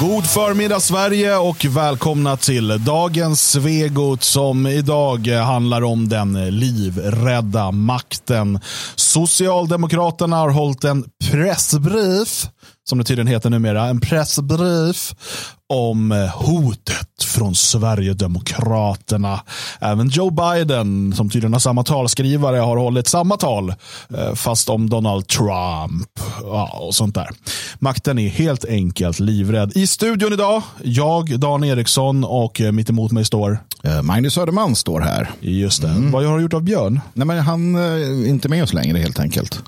God förmiddag Sverige och välkomna till dagens Svegot som idag handlar om den livrädda makten. Socialdemokraterna har hållit en pressbrief, som det tydligen heter numera, en pressbrief om hotet från Sverigedemokraterna. Även Joe Biden, som tydligen har samma talskrivare, har hållit samma tal, eh, fast om Donald Trump ja, och sånt där. Makten är helt enkelt livrädd. I studion idag, jag, Dan Eriksson och mitt emot mig står Eh, Magnus Söderman står här. Just det. Vad har du gjort av Björn? Nej, men han eh, är inte med oss längre helt enkelt.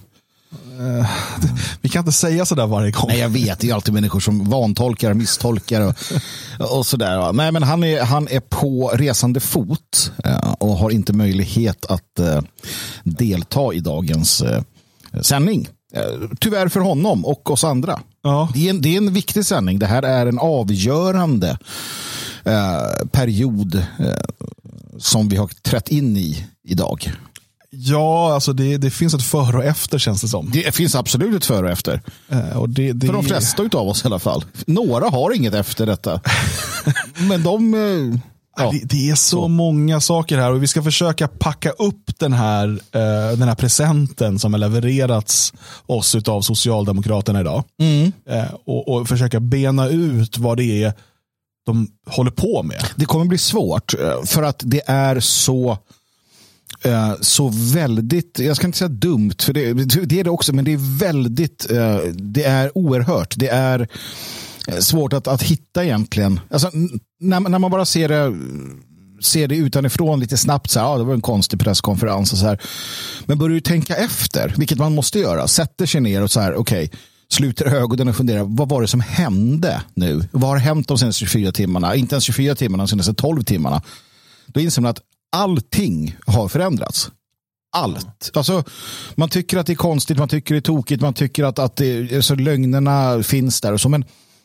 Vi kan inte säga sådär varje gång. Nej, jag vet. Det är alltid människor som vantolkar, misstolkar och, och sådär. Nej, men han är, han är på resande fot eh, och har inte möjlighet att eh, delta i dagens eh, sändning. Eh, Tyvärr för honom och oss andra. Ja. Det, är en, det är en viktig sändning. Det här är en avgörande eh, period eh, som vi har trätt in i idag. Ja, alltså det, det finns ett före och efter känns det som. Det finns absolut ett före och efter. Eh, Och det, det, För de flesta av oss i alla fall. Några har inget efter detta. Men de... eh, Ja. Det, det är så, många saker här och vi ska försöka packa upp den här, eh, den här presenten som har levererats oss av Socialdemokraterna idag. Eh, och, och försöka bena ut vad det är de håller på med. Det kommer bli svårt eh, för att det är så eh, så väldigt, jag ska inte säga dumt, för det, det är det också, men det är väldigt, eh, det är oerhört. Det är eh, svårt att, att hitta egentligen. Alltså, när, när man bara ser det, ser det utanifrån lite snabbt, så här, ah, det var en konstig presskonferens och så här. Men börjar du tänka efter, vilket man måste göra, sätter sig ner och så här, okej, sluter ögonen och funderar, vad var det som hände nu? Vad har hänt de senaste 24 timmarna? Inte ens 24 timmarna, de senaste 12 timmarna. Då inser man att allting har förändrats. Allt. Alltså, man tycker att det är konstigt, man tycker det är tokigt, man tycker att, att det, alltså, lögnerna finns där och så. Men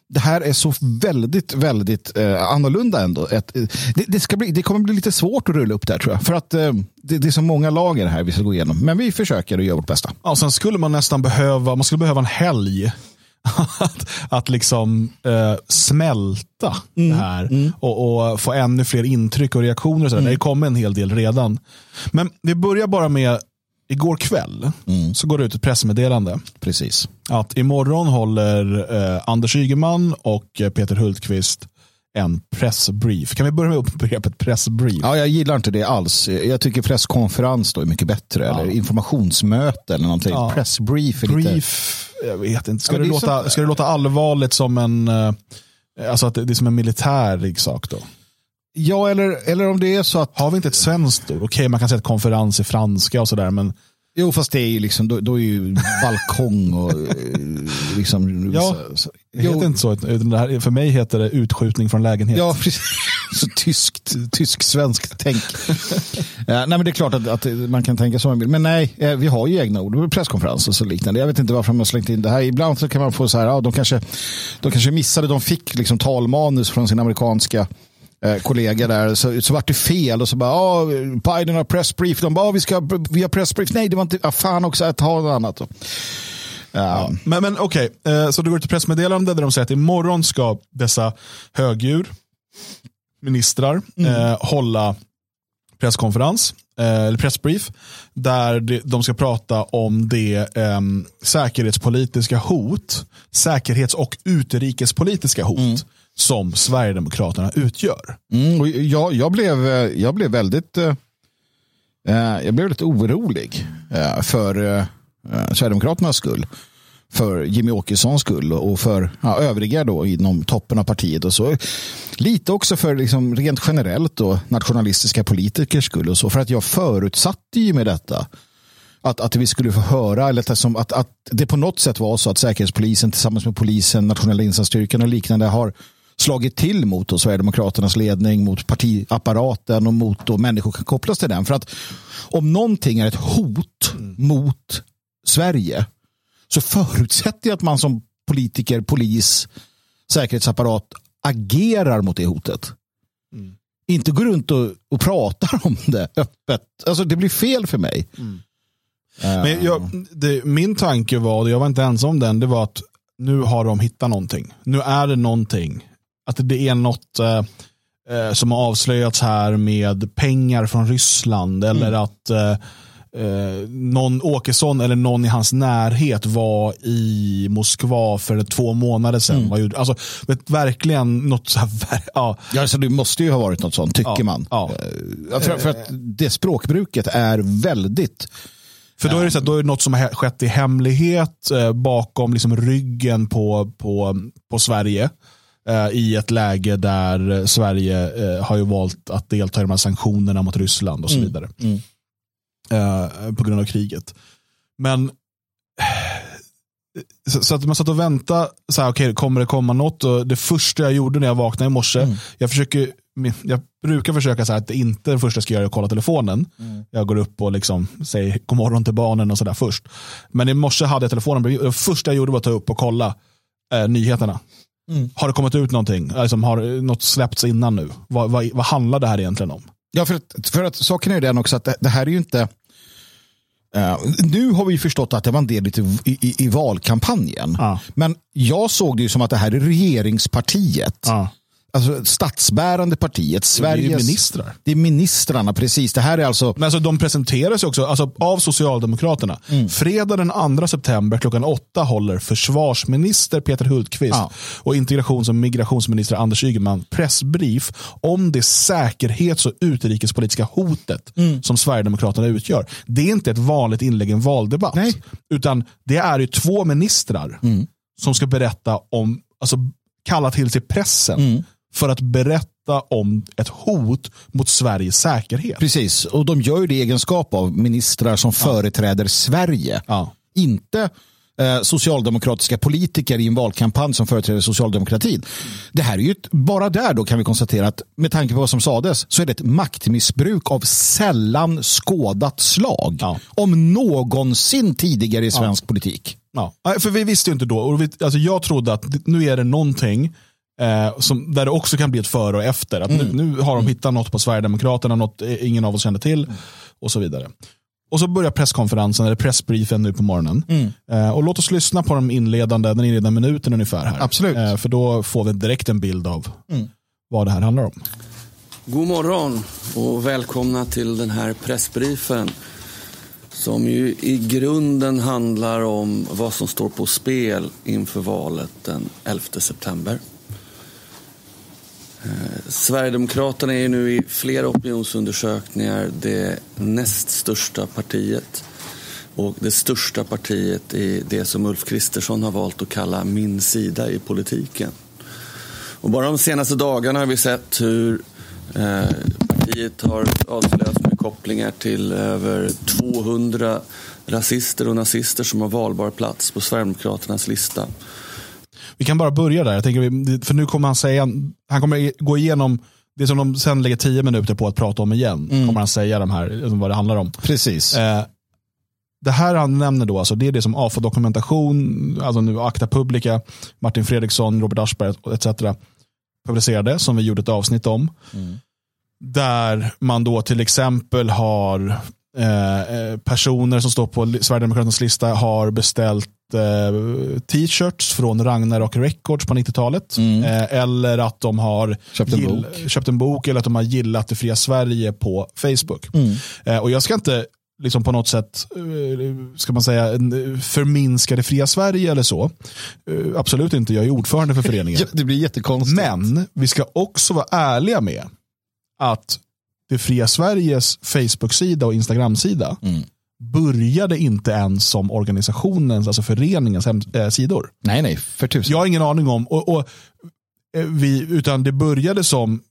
det här är så väldigt, väldigt eh, annorlunda ändå. Ett, eh, det, det, ska bli, det kommer bli lite svårt att rulla upp där tror jag. För att eh, det, det är så många lager här vi ska gå igenom. Men vi försöker och gör vårt bästa. Ja, sen skulle man nästan behöva, man skulle behöva en helg. att, att liksom eh, smälta det här och, och få ännu fler intryck och reaktioner. Och sådär. Det kommer en hel del redan. Men vi börjar bara med igår kväll. Så går det ut ett pressmeddelande. Precis. att imorgon håller eh, Anders Ygeman och eh, Peter Hultqvist en pressbrief. Kan vi börja med begreppet pressbrief? Ja, jag gillar inte det alls. Jag tycker presskonferens då är mycket bättre. Eller informationsmöte eller någonting. Ja. Pressbrief är lite... Brief, jag vet inte. Ska, Ja, det det låta, så- ska det låta allvarligt som en, eh, alltså att det är som en militär sak då? Ja, eller, eller om det är så att Har vi inte ett svenskt ord? Okej, man kan säga att konferens är franska och sådär, men Jo, fast det är ju liksom, då, då är ju balkong och eh, liksom... Ja, så, det heter inte så. här, för mig heter det utskjutning från lägenhet. Ja, precis. Så tyskt, tysk-svenskt tänk. ja, nej, men det är klart att, att man kan tänka så. man vill. Men nej, eh, vi har ju egna ord. Presskonferenser och så liknande. Jag vet inte varför man har slängt in det här. Ibland så kan man få så här, ja, de kanske, de kanske missade, de fick liksom talmanus från sin amerikanska eh, kollega där, så, så vart det fel och så bara, ja, Biden har pressbrief. De bara, ja, vi, ska, vi har pressbrief. Nej, det var inte, ah, fan också, att ha något annat. Ja. Men, men okej, eh, så det går ut ett pressmeddelande där de säger att imorgon ska dessa högdjur, ministrar, eh, hålla presskonferens, eh, eller pressbrief, där de, ska prata om det eh, säkerhetspolitiska hot, säkerhets och utrikespolitiska hot som Sverigedemokraterna utgör. Mm, och jag, jag, blev, eh, jag blev väldigt eh, eh, jag blev lite orolig eh, för eh, eh, Sverigedemokraternas skull. För Jimmy Åkessons skull och för ja, övriga då inom toppen av partiet. och så Lite också för liksom, rent generellt då, nationalistiska politikers skull. och så För att jag förutsatte ju med detta att, att vi skulle få höra, eller att, att, att det på något sätt var så att Säkerhetspolisen tillsammans med polisen, nationella insatsstyrkan och liknande har slagit till mot då Sverigedemokraternas ledning, mot partiapparaten och mot då människor kan kopplas till den. För att om någonting är ett hot mot Sverige så förutsätter jag att man som politiker, polis, säkerhetsapparat agerar mot det hotet. Inte går runt och, och pratar om det öppet. Alltså det blir fel för mig. Men jag, det, min tanke var, och jag var inte ensam om den, det var att nu har de hittat någonting. Nu är det någonting. Att det är något eh, eh, som har avslöjats här med pengar från Ryssland eller mm. att eh, eh, någon Åkesson eller någon i hans närhet var i Moskva för två månader sedan. Mm. Alltså, verkligen något så här, ja. ja alltså, det måste ju ha varit något sånt, tycker ja, man. Ja. Eh, för, för, att det språkbruket är väldigt för då är det, så här, då är det något som har skett i hemlighet eh, bakom liksom ryggen på, på, på Sverige i ett läge där Sverige eh, har ju valt att delta i de här sanktionerna mot Ryssland och så mm. vidare. Mm. Mm. på grund av kriget. Men så, att man satt och väntade, så här, okay, kommer det komma något? Och det första jag gjorde när jag vaknade i morse, mm. jag försöker jag brukar försöka så att det inte det första jag ska göra är att kolla telefonen. Mm. Jag går upp och liksom säger god morgon till barnen och sådär först. Men i morse hade jag telefonen Det första jag gjorde var att ta upp och kolla eh, nyheterna. Mm. Har det kommit ut någonting? Alltså, har något släppts innan nu? Vad, vad, vad handlar det här egentligen om? Ja, för att, för att saken är den också att det, det här är ju inte Uh, nu har vi förstått att det var en del i, i, i valkampanjen. Uh. Men jag såg det ju som att det här är regeringspartiet. Uh alltså, statsbärande partiet. Sveriges, det är ministrar. Det är ministrarna, precis. Det här är alltså... Men alltså, de presenteras också alltså, av Socialdemokraterna. Mm. Fredag den 2 september klockan åtta håller försvarsminister Peter Hultqvist ja. och integrations och migrationsminister Anders Ygeman pressbrief om det säkerhets och utrikespolitiska hotet mm. som Sverigedemokraterna utgör. Det är inte ett vanligt inlägg i en valdebatt. Nej. Utan det är ju två ministrar mm. som ska berätta om, alltså kalla till sig pressen mm för att berätta om ett hot mot Sveriges säkerhet. Precis, och de gör det i egenskap av ministrar som ja. företräder Sverige. Ja. Inte eh, socialdemokratiska politiker i en valkampanj som företräder socialdemokratin. Det här är ju ett, bara där då kan vi konstatera att med tanke på vad som sades så är det ett maktmissbruk av sällan skådat slag. Ja. Om någonsin tidigare i svensk politik. Ja, för vi visste ju inte då. Och vi, alltså jag trodde att nu är det någonting Eh, som, där det också kan bli ett före och efter. Att mm. nu, nu, har de mm. hittat något på Sverigedemokraterna, något ingen av oss kände till mm. och så vidare. Och så börjar presskonferensen, eller pressbriefen nu på morgonen. Mm. Eh, och låt oss lyssna på de inledande, den inledande minuten ungefär. här. Absolut. Eh, för då får vi direkt en bild av mm. vad det här handlar om. God morgon och välkomna till den här pressbriefen som ju i grunden handlar om vad som står på spel inför valet den 11 september. Sverigedemokraterna är nu i flera opinionsundersökningar det näst största partiet och det största partiet i det som Ulf Kristersson har valt att kalla min sida i politiken. Och bara de senaste dagarna har vi sett hur eh, partiet har avslöjats med kopplingar till över 200 rasister och nazister som har valbar plats på Sverigedemokraternas lista. Vi kan bara börja där. Jag tänker, för nu kommer han säga, han kommer gå igenom det som de sen lägger tio minuter på att prata om igen. Mm. Kommer han säga de här, liksom vad det handlar om. Precis. Eh, det här han nämner då, alltså, det är det som AFA-dokumentation, alltså nu Akta Publica, Martin Fredriksson, Robert Aschberg etc. publicerade, som vi gjorde ett avsnitt om. Mm. Där man då till exempel har eh, eh personer som står på Sverigedemokraternas lista har beställt t-shirts från Ragnarok Records på 90-talet. Mm. Eh, eller att de har köpt en, gill, köpt en, bok eller att de har gillat det fria Sverige på Facebook. Mm. Eh, och jag ska inte liksom på något sätt eh, ska man säga, förminska det fria Sverige eller så. Eh, absolut inte, jag är ordförande för föreningen. det blir jättekonstigt. Men vi ska också vara ärliga med att det fria Sveriges Facebook-sida och Instagram-sida mm började inte ens som organisationens, alltså föreningens hem, äh, sidor. Nej, nej, för tusen. Jag har ingen aning om, och, och eh, vi, utan det började som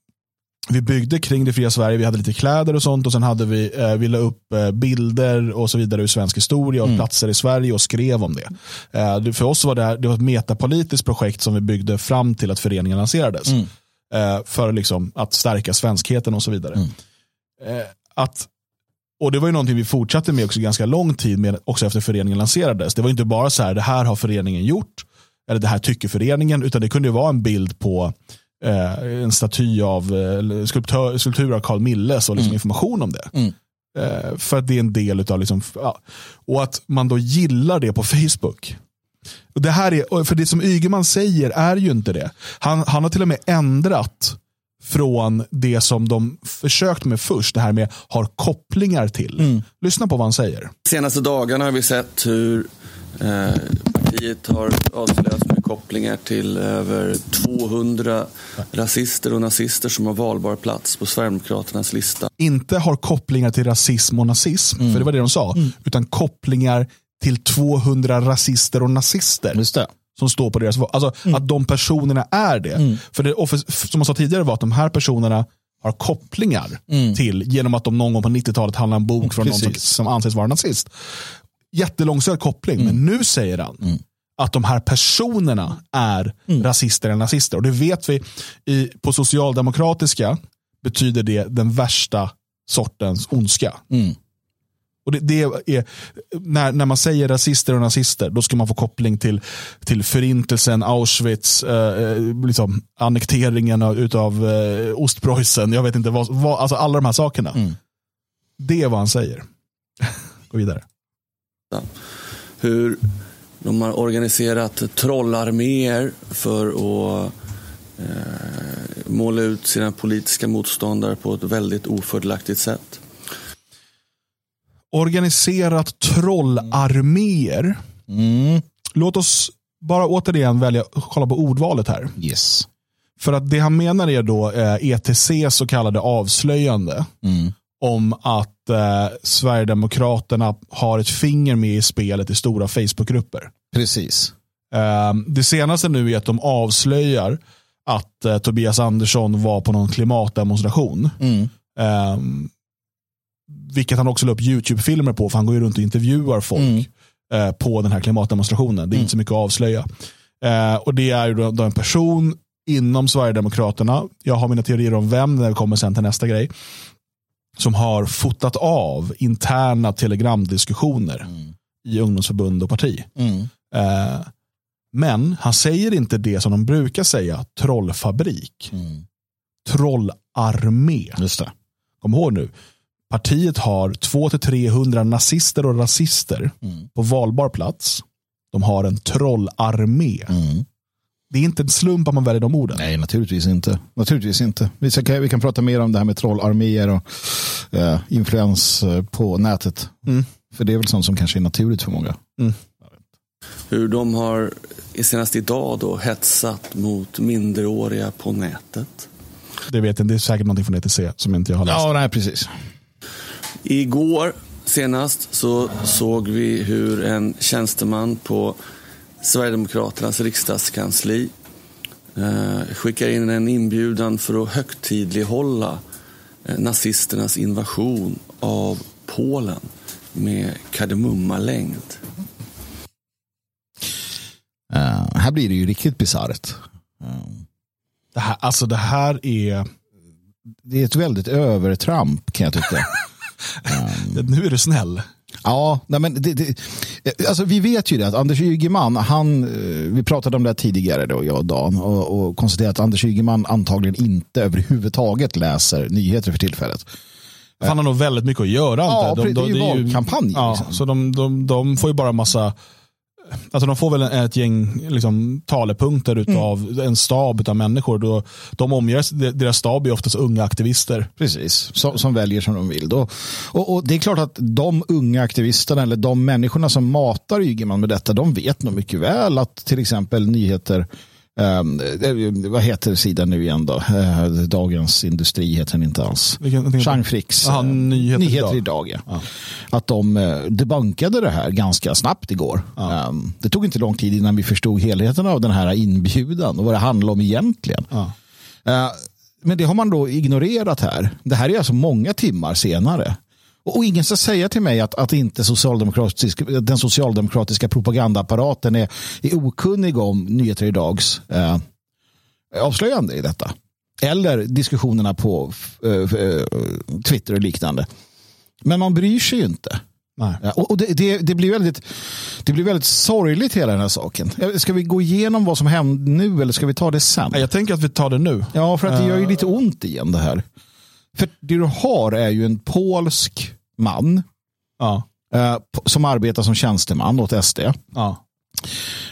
vi byggde kring det fria Sverige, vi hade lite kläder och sånt och sen hade vi, eh, vi la upp eh, bilder och så vidare ur svensk historia och mm. platser i Sverige och skrev om det. Eh, för oss var det, det var ett metapolitiskt projekt som vi byggde fram till att föreningen lanserades. Mm. Eh, för liksom att stärka svenskheten och så vidare. Mm. Eh, att och det var ju någonting vi fortsatte med också ganska lång tid med, också efter föreningen lanserades. Det var inte bara så här, det här har föreningen gjort, eller det här tycker föreningen, utan det kunde vara en bild på eh, en staty av, eh, skulptör, skulptur av Carl Milles och liksom mm. information om det. Mm. Eh, för att det är en del av, liksom, ja. och att man då gillar det på Facebook. Och det här är, för det som Ygeman säger är ju inte det. Han, han har till och med ändrat från det som de försökt med först, det här med har kopplingar till. Mm. Lyssna på vad han säger. De senaste dagarna har vi sett hur eh, partiet har avslöjats med kopplingar till över 200 rasister och nazister som har valbar plats på Sverigedemokraternas lista. Inte har kopplingar till rasism och nazism, Mm. för det var det de sa, utan kopplingar till 200 rasister och nazister. Just det. Som står på deras. Alltså Mm. att de personerna är det. För det offic- som jag sa tidigare var att de här personerna har kopplingar till genom att de någon gång på 90-talet handlade en bok från någon som, Mm. Precis. som anses vara nazist. Jättelångsökt koppling, men nu säger han att de här personerna är rasister eller nazister. Och det vet vi, i, på socialdemokratiska betyder det den värsta sortens ondska. Mm. Och det, det är, när, när man säger rasister och nazister, då ska man få koppling till, till förintelsen, Auschwitz, eh, eh, liksom, annekteringen av, utav eh, Ostpreussen, jag vet inte vad, vad, alltså alla de här sakerna. Mm. Det är vad han säger. Gå vidare. Hur de har organiserat trollarméer för att eh, måla ut sina politiska motståndare på ett väldigt ofördelaktigt sätt. Organiserat trollarméer. Mm. Låt oss bara återigen välja, kolla på ordvalet här. Yes. För att det han menar är då eh, ETCs så kallade avslöjande Mm. om att eh, Sverigedemokraterna har ett finger med i spelet i stora Facebookgrupper. Precis. Eh, det senaste nu är att de avslöjar att eh, Tobias Andersson var på någon klimatdemonstration. Mm. Vilket han också la upp YouTube-filmer på, för han går ju runt och intervjuar folk Mm. eh, på den här klimatdemonstrationen. Det är inte så mycket att avslöja. Eh, och Det är ju då, då en person inom Sverigedemokraterna, jag har mina teorier om vem, när vi kommer sen till nästa grej, som har fotat av interna telegramdiskussioner i ungdomsförbund och parti. Mm. Eh, men han säger inte det som de brukar säga, trollfabrik. Mm. Trollarmé. Just det. Kom ihåg nu, partiet har 200-300 nazister och rasister Mm. på valbar plats. De har en trollarmé. Mm. Det är inte en slump att man väljer de orden. Nej, naturligtvis inte. Naturligtvis inte. Vi, ska, vi kan prata mer om det här med trollarméer och eh, influens eh, på nätet. Mm. För det är väl sånt som kanske är naturligt för många. Hur de har senast idag då hetsat mot minderåriga på nätet. Det vet jag, det är säkert någonting från ETC som inte jag har läst. Ja, nej, precis. Igår senast så såg vi hur en tjänsteman på Sverigedemokraternas riksdagskansli eh, skickar in en inbjudan för att högtidlighålla eh, nazisternas invasion av Polen med kardemummalängd. Eh, här blir det ju riktigt bisarrt. Det, här, alltså det här är, det är ett väldigt övertramp kan jag tycka. nu är du snäll. Ja, nej men det, det, alltså vi vet ju det att Anders Ygeman, han, eh, vi pratade om det tidigare då, jag och Dan, och, och konstaterade att Anders Ygeman antagligen inte överhuvudtaget läser nyheter för tillfället. Han har nog väldigt mycket att göra. Ja, antar jag. det är ju valkampanj, Ja, liksom. Så de, de, de får ju bara massa Alltså de får väl ett gäng liksom, talepunkter utav Mm. en stab av människor. Då, de omger, deras stab är oftast unga aktivister. Precis, som, som väljer som de vill. Då. Och, och Det är klart att de unga aktivisterna eller de människorna som matar Ygeman med detta, de vet nog mycket väl att till exempel nyheter Um, vad heter sidan nu igen då? Eh, Dagens Industri heter den inte alls. Jean Fricks Aha, Nyheter Nyheter idag. idag. ja. Att de eh, debunkade det här ganska snabbt igår. Ja. Um, det tog inte lång tid innan vi förstod helheten av den här inbjudan och vad det handlar om egentligen. Ja. Eh, Men det har man då ignorerat här. Det här är alltså många timmar senare. Och ingen ska säga till mig att, att inte socialdemokratisk, den socialdemokratiska propagandaapparaten är, är okunnig om Nyheter Idags eh, avslöjande i detta. Eller diskussionerna på eh, eh, Twitter och liknande. Men man bryr sig ju inte. Nej. Ja, och det, det, det, blir väldigt, det blir väldigt sorgligt hela den här saken. Eh, Ska vi gå igenom vad som hände nu eller ska vi ta det sen? Jag tänker att vi tar det nu. Ja, för att det gör ju lite ont igen det här. För det du har är ju en polsk man Ja. eh, som arbetar som tjänsteman åt SD. Ja.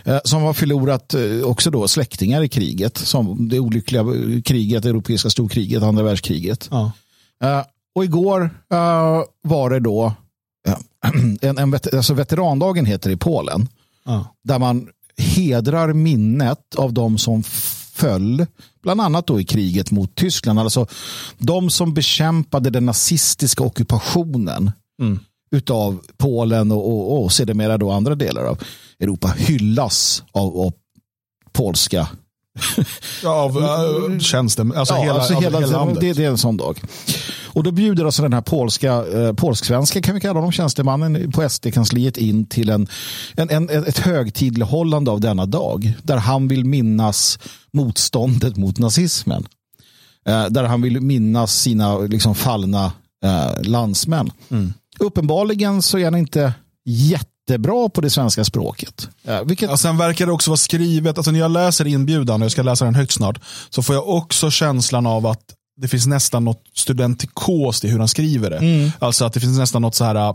Eh, som har förlorat eh, också då släktingar i kriget. Som det olyckliga kriget, det europeiska storkriget, andra världskriget. Ja. Och igår var det då en, en vet, alltså veterandagen heter det i Polen. Där man hedrar minnet av de som föll, bland annat då i kriget mot Tyskland. Alltså de som bekämpade den nazistiska ockupationen mm. utav Polen och, och, och sedermera då andra delar av Europa hyllas av, av polska ja, av uh, tjänsten, alltså ja, hela, alltså hela, hela landet. Det, det, är en sån dag. Och då bjuder alltså den här polska, eh, polsk-svenska kan vi kalla honom, tjänstemannen på SD-kansliet in till en, en, en, ett högtidlighållande av denna dag. Där han vill minnas motståndet mot nazismen. Eh, där han vill minnas sina liksom, fallna eh, landsmän. Mm. Uppenbarligen så är han inte jättebra på det svenska språket. Ja, vilket... ja, sen verkar det också vara skrivet, alltså när jag läser inbjudan, och jag ska läsa den högt snart, så får jag också känslan av att det finns nästan något studentikos i hur han skriver det. Mm. Alltså att det finns nästan något så här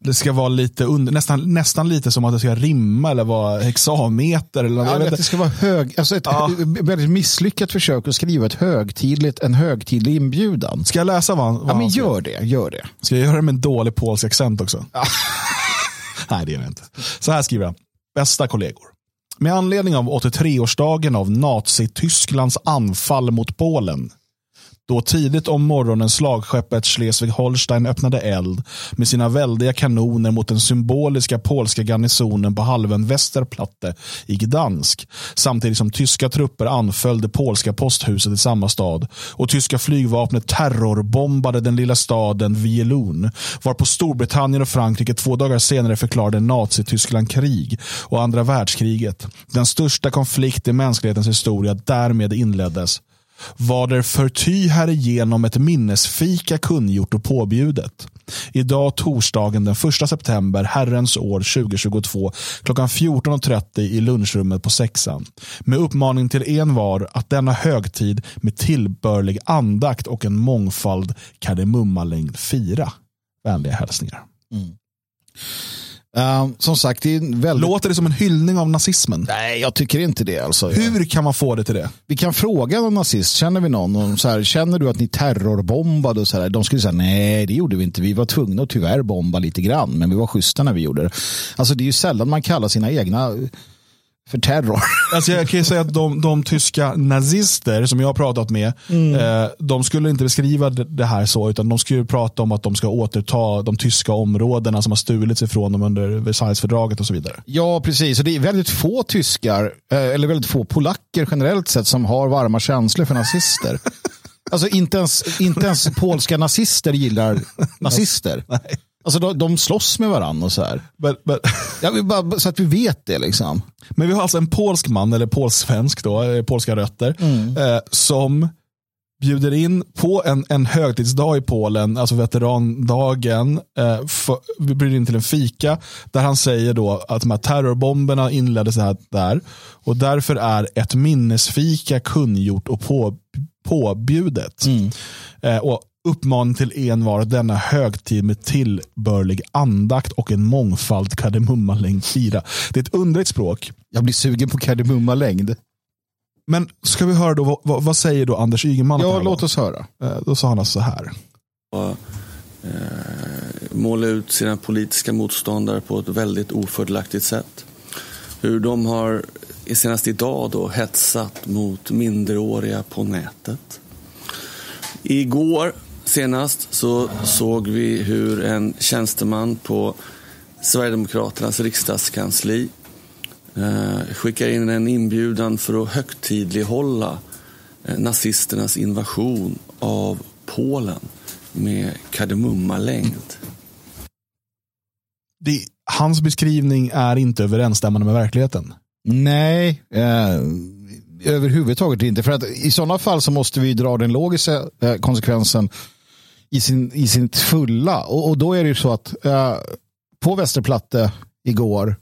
det ska vara lite under, nästan, nästan lite som att det ska rimma eller vara hexameter. Eller, ja, det ska vara hög, alltså ett ja. väldigt misslyckat försök att skriva ett högtidligt, en högtidlig inbjudan. Ska jag läsa vad han, vad ja, men gör det, gör det. Ska jag göra det med en dålig polsk accent också? Ja. Nej, det gör jag inte. Så här skriver han. Bästa kollegor. Med anledning av 83-årsdagen av Nazitysklands anfall mot Polen då tidigt om morgonen slagskeppet Schleswig-Holstein öppnade eld med sina väldiga kanoner mot den symboliska polska garnisonen på halvön Westerplatte i Gdansk. Samtidigt som tyska trupper anföll det polska posthuset i samma stad och tyska flygvapnet terrorbombade den lilla staden Vielun varpå Storbritannien och Frankrike två dagar senare förklarade Nazityskland krig och andra världskriget. Den största konflikt i mänsklighetens historia därmed inleddes var förty härigenom ett minnesfika kungjort och påbjudet. Idag torsdagen den 1 september herrens år 2022 klockan 14.30 i lunchrummet på sexan. Med uppmaning till en var att denna högtid med tillbörlig andakt och en mångfald kardemummalängd fira. Vänliga hälsningar. Mm. Uh, som sagt, det är väldigt... Låter det som en hyllning av nazismen? Nej, jag tycker inte det. Alltså. Hur kan man få det till det? Vi kan fråga någon nazist, känner vi någon? Och så här, känner du att ni terrorbombade? Och så här, de skulle säga, nej det gjorde vi inte. Vi var tvungna att tyvärr bomba lite grann, men vi var schyssta när vi gjorde det. Alltså det är ju sällan man kallar sina egna för terror. Alltså jag kan ju säga att de, de tyska nazister som jag har pratat med, mm. eh, de skulle inte beskriva det här så, utan de skulle prata om att de ska återta de tyska områdena som har stulits ifrån dem under Versaillesfördraget och så vidare. Ja, precis. Och det är väldigt få tyskar, eh, eller väldigt få polacker generellt sett, som har varma känslor för nazister. alltså inte ens, inte ens polska nazister gillar nazister. Nej. Alltså de, de slåss med varandra och så här. But, but. Ja, bara, så att vi vet det liksom. Men vi har alltså en polsk man, eller polsvensk då, eh, polska rötter, mm. eh, som bjuder in på en, en högtidsdag i Polen, alltså veterandagen, eh, för, vi bjuder in till en fika där han säger då att de här terrorbomberna inleddes här, där och därför är ett minnesfika kungjort och på, påbjudet. Mm. Eh, och uppmaning till envar denna högtid med tillbörlig andakt och en mångfald kardemummalängd fira. Det är ett underligt språk. Jag blir sugen på kardemummalängd. Men ska vi höra då, vad, vad säger då Anders Ygeman? Ja, låt oss höra. Eh, då sa han alltså så här. Och, eh, måla ut sina politiska motståndare på ett väldigt ofördelaktigt sätt. Hur de har senast idag då hetsat mot minderåriga på nätet. Igår senast så såg vi hur en tjänsteman på Sverigedemokraternas riksdagskansli eh, skickar in en inbjudan för att högtidlighålla eh, nazisternas invasion av Polen med kardemummalängd. Det, hans beskrivning är inte överensstämmande med verkligheten. Nej, eh, överhuvudtaget inte. För att i sådana fall så måste vi dra den logiska eh, konsekvensen i sin, i sin fulla. Och, och då är det ju så att eh, på Västerplatte igår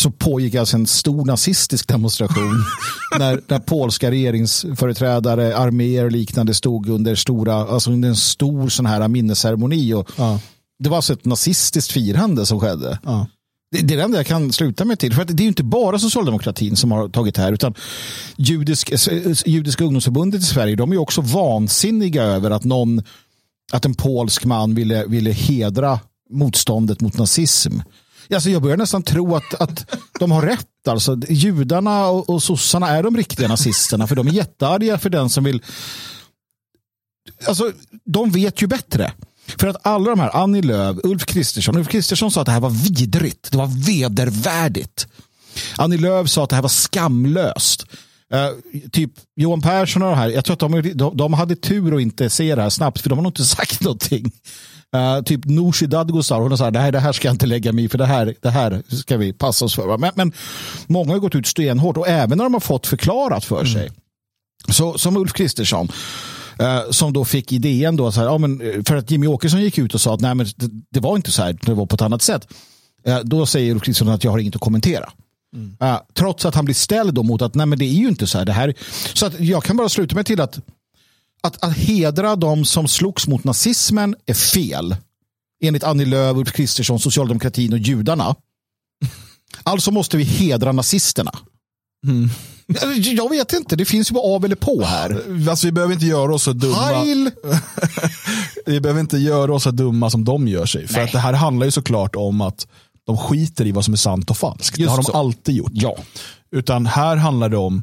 så pågick alltså en stor nazistisk demonstration när, när polska regeringsföreträdare, arméer och liknande stod under, stora, alltså under en stor sån här minnesceremoni. Och ja. Det var alltså ett nazistiskt firande som skedde. Ja. Det, det är det enda jag kan sluta mig till. För att det är ju inte bara socialdemokratin som har tagit här, utan judisk, eh, Judiska ungdomsförbundet i Sverige, de är också vansinniga över att någon, att en polsk man ville, ville hedra motståndet mot nazism. Alltså jag börjar nästan tro att, att de har rätt. Alltså, judarna och, och sossarna är de riktiga nazisterna, för de är jättearga för den som vill... Alltså, de vet ju bättre. För att alla de här, Annie Lööf, Ulf Kristersson, Ulf Kristersson sa att det här var vidrigt, det var vedervärdigt. Annie Lööf sa att det här var skamlöst. Uh, typ Johan Persson och det här, jag tror att de, de, de, hade tur att inte se det här snabbt, för de har nog inte sagt någonting. Uh, typ Nooshi Dadgostar, hon sa det här, det här ska jag inte lägga mig i, för det här, det här ska vi passa oss för. Men, men många har gått ut stenhårt och även när de har fått förklarat för sig. Mm. Så, som Ulf Kristersson, Uh, som då fick idén då, så här, ja, men, eh, för att Jimmy Åkesson gick ut och sa att nej, men det, det var inte så här, det var på ett annat sätt. Uh, då säger Ulf Kristersson att jag har inget att kommentera. Mm. Uh, trots att han blir ställd då mot att nej, men det är ju inte så här. Det här så att jag kan bara sluta mig till att, att, att hedra de som slogs mot nazismen är fel. Enligt Annie Lööf, Ulf Kristersson, socialdemokratin och judarna. Alltså måste vi hedra nazisterna. Mm. Jag vet inte, det finns ju bara av eller på här. Alltså, vi behöver inte göra oss så dumma. Vi behöver inte göra oss så dumma som de gör sig. För att det här handlar ju såklart om att de skiter i vad som är sant och falskt. Just det har de så. alltid gjort. Ja. Utan här handlar det om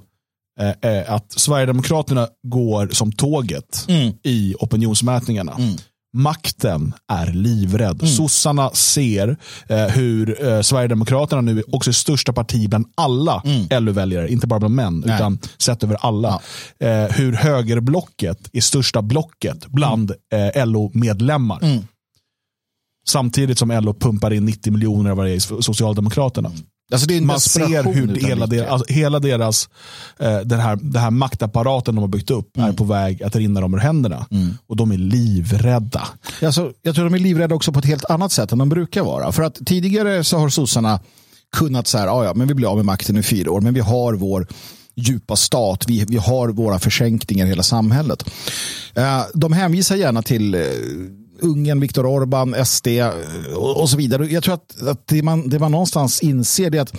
eh, eh, att Sverigedemokraterna går som tåget mm. i opinionsmätningarna. Mm makten är livrädd. Mm. Sossarna ser eh, hur eh, Sverigedemokraterna nu också är största parti bland alla mm. LO-väljare, inte bara bland män, Nej. utan sett över alla. Ja. Eh, hur högerblocket är största blocket bland mm. eh, LO-medlemmar. Mm. Samtidigt som LO pumpar in 90 miljoner av varje i Socialdemokraterna. Mm. Alltså man ser hur hela, deras, alltså hela deras eh, den, här, den här maktapparaten de har byggt upp mm. är på väg att rinna dem ur händerna. Mm. Och de är livrädda. Alltså, jag tror de är livrädda också på ett helt annat sätt än de brukar vara. För att tidigare så har sossarna kunnat säga, ja, ja men vi blir av med makten i fyra år, men vi har vår djupa stat, vi, vi har våra försänkningar i hela samhället. Eh, de hänvisar gärna till eh, Ungern, Viktor Orban, SD och, och så vidare. Jag tror att, att det, man, det man någonstans inser är att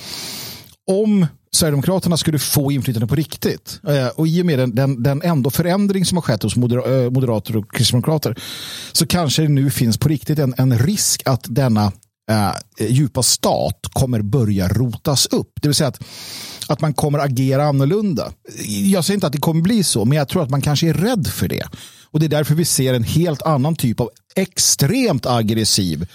om Sverigedemokraterna skulle få inflytande på riktigt eh, och i och med den, den, den ändå förändring som har skett hos moder, eh, moderater och kristdemokrater så kanske det nu finns på riktigt en, en risk att denna eh, djupa stat kommer börja rotas upp. Det vill säga att, att man kommer agera annorlunda. Jag säger inte att det kommer bli så, men jag tror att man kanske är rädd för det. Och det är därför vi ser en helt annan typ av extremt aggressiv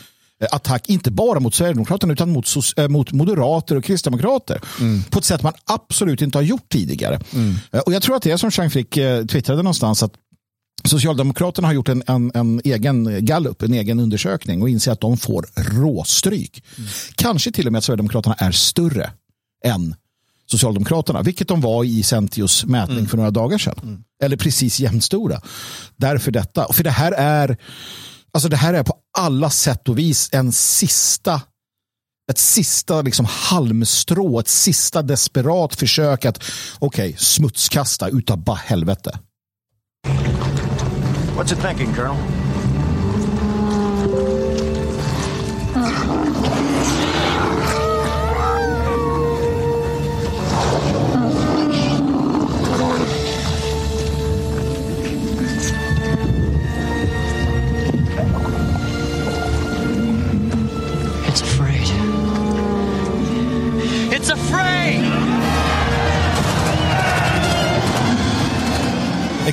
eh, attack, inte bara mot Sverigedemokraterna utan mot, äh, mot moderater och kristdemokrater. Mm. På ett sätt man absolut inte har gjort tidigare. Mm. Eh, och Jag tror att det är som Jean Frick twittrade någonstans att Socialdemokraterna har gjort en, en, en, egen gallup, en egen undersökning och inser att de får råstryk. Mm. Kanske till och med att Sverigedemokraterna är större än Socialdemokraterna, vilket de var i Centios mätning mm. för några dagar sedan. Mm. Eller precis jämnstora. Därför detta. För det här är alltså det här är på alla sätt och vis en sista ett sista liksom halmstrå, ett sista desperat försök att okej, okay, smutskasta utav bara helvete. What's it thinking, Colonel?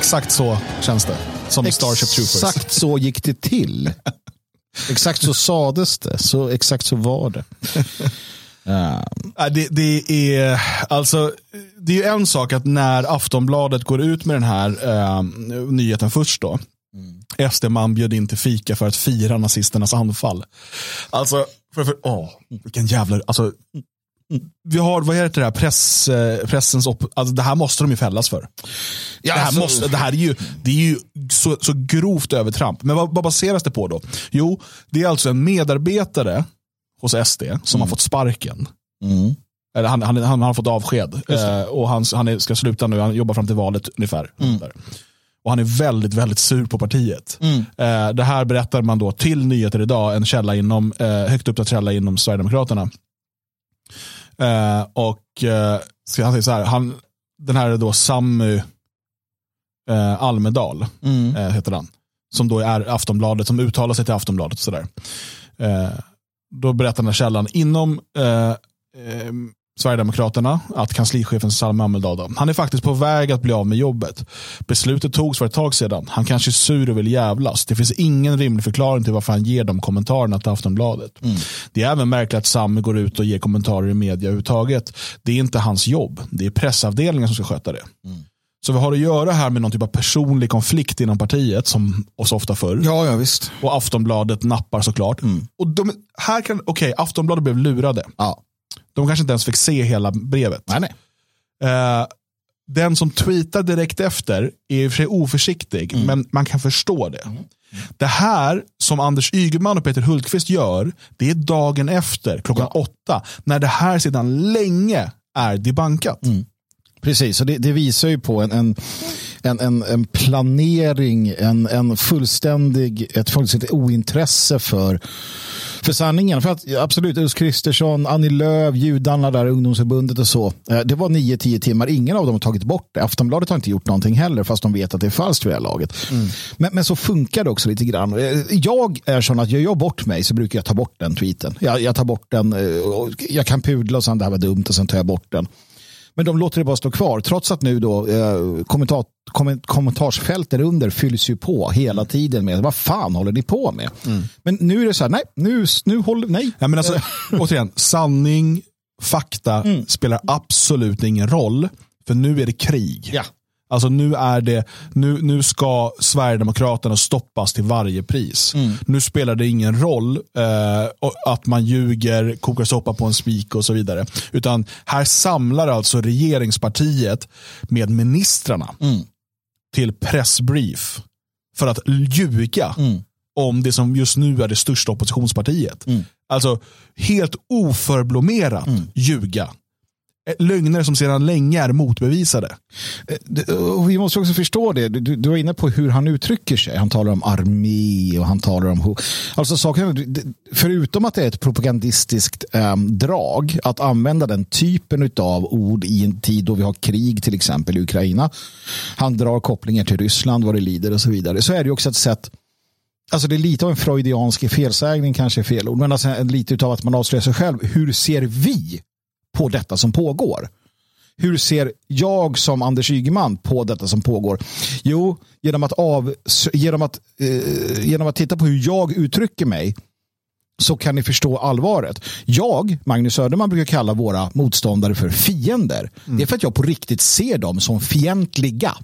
Exakt så känns det. Som exakt Starship Troopers. Exakt så gick det till. exakt så sades det. Så, exakt så var det. Uh. Det, det, är alltså, det är en sak att när Aftonbladet går ut med den här uh, nyheten först då. Mm. SD-man bjöd in till fika för att fira nazisternas anfall. Alltså, för, för, åh, vilken jävla, alltså, vi har, vad heter det här, press, eh, pressens, op, alltså det här måste de ju fällas för. Ja, det, här alltså, måste, det här är ju, det är ju så, så grovt övertramp. Men vad, vad baseras det på då? Jo, det är alltså en medarbetare hos SD som mm. har fått sparken. Mm. Eller han, han, han, har fått avsked eh, och han, han är, ska sluta nu, han jobbar fram till valet ungefär. Mm. Och han är väldigt, väldigt sur på partiet. Mm. Eh, det här berättar man då till Nyheter idag, en källa inom, eh, högt uppsatt källa inom Sverigedemokraterna Eh, och eh, så han säger så här, han, den här är då Sammy eh, Almedal, Mm. eh, heter han. Som då är Aftonbladet, som uttalar sig till Aftonbladet. Och sådär. Eh, då berättar den här källan inom eh, eh, Sverigedemokraterna att kanslichefen Salme Almedal, då, han är faktiskt på väg att bli av med jobbet. Beslutet togs för ett tag sedan. Han kanske är sur och vill jävlas. Det finns ingen rimlig förklaring till varför han ger de kommentarerna till Aftonbladet. Det är även märkligt att Samme går ut och ger kommentarer i media överhuvudtaget. Det är inte hans jobb. Det är pressavdelningen som ska sköta det. Så vi har att göra här med någon typ av personlig konflikt inom partiet, som oss ofta förr. Ja, ja visst. Och Aftonbladet nappar såklart. Och de, här kan, okej, Aftonbladet blev lurade. Ja. De kanske inte ens fick se hela brevet. Nej, nej. Eh, den som tweetar direkt efter är i och för sig oförsiktig, men man kan förstå det. Det här som Anders Ygeman och Peter Hultqvist gör, det är dagen efter, klockan åtta, när det här sedan länge är debankat. Precis, och det, det visar ju på en, en, en, en, planering, en, en fullständig, ett fullständigt ointresse för, för sanningen. För att absolut, Ulf Kristersson, Annie Lööf, judarna där, ungdomsförbundet och så. eh, Det var 9-10 timmar, ingen av dem har tagit bort det. Aftonbladet har inte gjort någonting heller, fast de vet att det är falskt vid det här laget. Men, men så funkar det också lite grann. Eh, Jag är sån att gör jag bort mig så brukar jag ta bort den tweeten. Jag, jag tar bort den, eh, jag kan pudla och sen det här var dumt och sen tar jag bort den. Men de låter det bara stå kvar trots att nu då eh, kommentar, komment, kommentarsfältet under fylls ju på hela tiden med vad fan håller ni på med? Men nu är det så här, nej, nu, nu håller, nej. Ja, men alltså, återigen, sanning, fakta spelar absolut ingen roll. För nu är det krig. Ja. Alltså nu är det, nu, nu ska Sverigedemokraterna stoppas till varje pris. Nu spelar det ingen roll eh, att man ljuger, kokar soppa på en spik och så vidare. Utan här samlar alltså regeringspartiet med ministrarna till pressbrief för att ljuga om det som just nu är det största oppositionspartiet. Alltså helt oförblommerat ljuga. Eh, lögner som sedan länge är motbevisade. Eh, och Vi måste också förstå det. Du, du var inne på hur han uttrycker sig. Han talar om armé och han talar om... Alltså saken, förutom att det är ett propagandistiskt äm, drag att använda den typen av ord i en tid då vi har krig till exempel i Ukraina. Han drar kopplingar till Ryssland, vad det lider och så vidare. Så är det också ett sätt Alltså det är lite av en freudiansk felsägning kanske är fel ord, men alltså lite av att man avslöjar sig själv. Hur ser vi på detta som pågår? Hur ser jag som Anders Ygeman på detta som pågår? Jo, genom att, av, genom att, eh, genom att titta på hur jag uttrycker mig så kan ni förstå allvaret. Jag, Magnus Söderman, brukar kalla våra motståndare för fiender. Det är för att jag på riktigt ser dem som fientliga.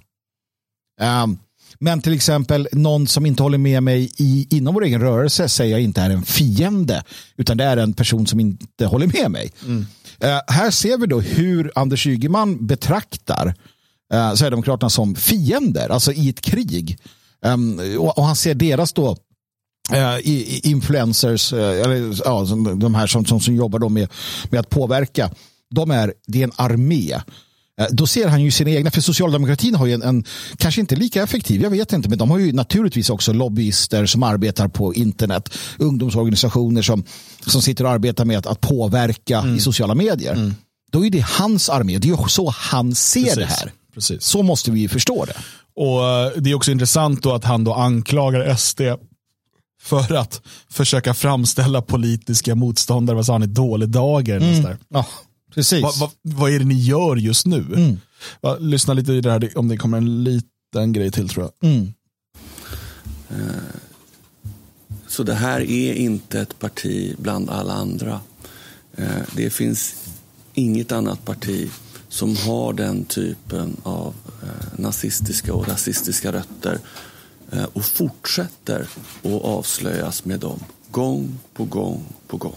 Ehm, men till exempel någon som inte håller med mig i, inom vår egen rörelse säger jag inte är en fiende, utan det är en person som inte håller med mig. Eh, här ser vi då hur Anders Ygeman betraktar uh, Sverigedemokraterna som fiender, alltså i ett krig. Ehm, och, och han ser deras då i- influencers, eh, eller, ja, de här som, som, som jobbar då med, med att påverka, de är, det är en armé. Eh, Då ser han ju sina egna, för socialdemokratin har ju en, en, kanske inte lika effektiv, jag vet inte, men de har ju naturligtvis också lobbyister som arbetar på internet, ungdomsorganisationer som, som sitter och arbetar med att, att påverka i sociala medier. Då är det hans armé, det är så han ser det här. Precis. Så måste vi ju förstå det. Och eh, Det är också intressant då att han då anklagar SD för att försöka framställa politiska motståndare, vad sa han, i dålig dager. Mm. Ja, precis. Vad, vad, vad är det ni gör just nu? Va, lyssna lite i det här, om det kommer en liten grej till tror jag. Mm. Så det här är inte ett parti bland alla andra. Eh, Det finns inget annat parti som har den typen av eh, nazistiska och rasistiska rötter eh, och fortsätter att avslöjas med dem gång på gång på gång.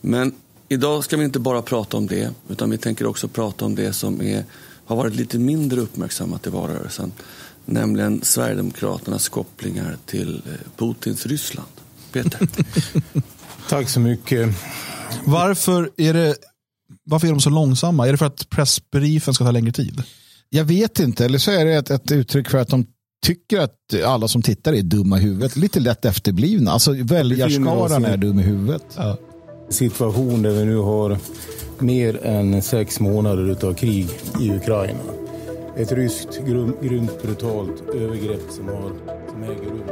Men idag ska vi inte bara prata om det utan vi tänker också prata om det som är, har varit lite mindre uppmärksammat i valrörelsen. Nämligen Sverigedemokraternas kopplingar till eh, Putins Ryssland. Peter? Tack så mycket. Varför är, det, varför är de så långsamma? Är det för att pressbriefen ska ta längre tid? Jag vet inte, eller så är det ett, ett uttryck för att de tycker att alla som tittar är dumma i huvudet. Lite lätt efterblivna. Alltså väljarskaran är dum i huvudet situation där vi nu har mer än sex månader av krig i Ukraina. Ett ryskt grymt brutalt övergrepp som, har, som äger rum.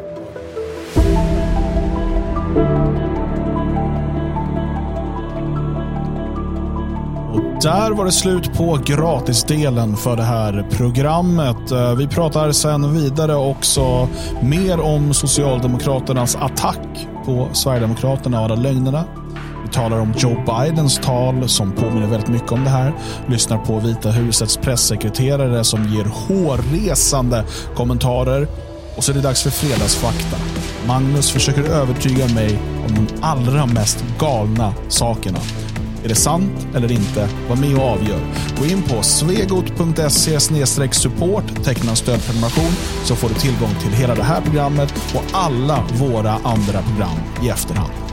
Där var det slut på gratisdelen för det här programmet. Eh, vi pratar sen vidare också mer om Socialdemokraternas attack på Sverigedemokraterna och alla lögnerna. Talar om Joe Bidens tal som påminner väldigt mycket om det här. Lyssnar på Vita husets pressekreterare som ger hårresande kommentarer. Och så är det dags för Fredagsfakta. Magnus försöker övertyga mig om de allra mest galna sakerna. Är det sant eller inte? Var med och avgör. Gå in på svegot.se support, teckna en stödprenumeration så får du tillgång till hela det här programmet och alla våra andra program i efterhand.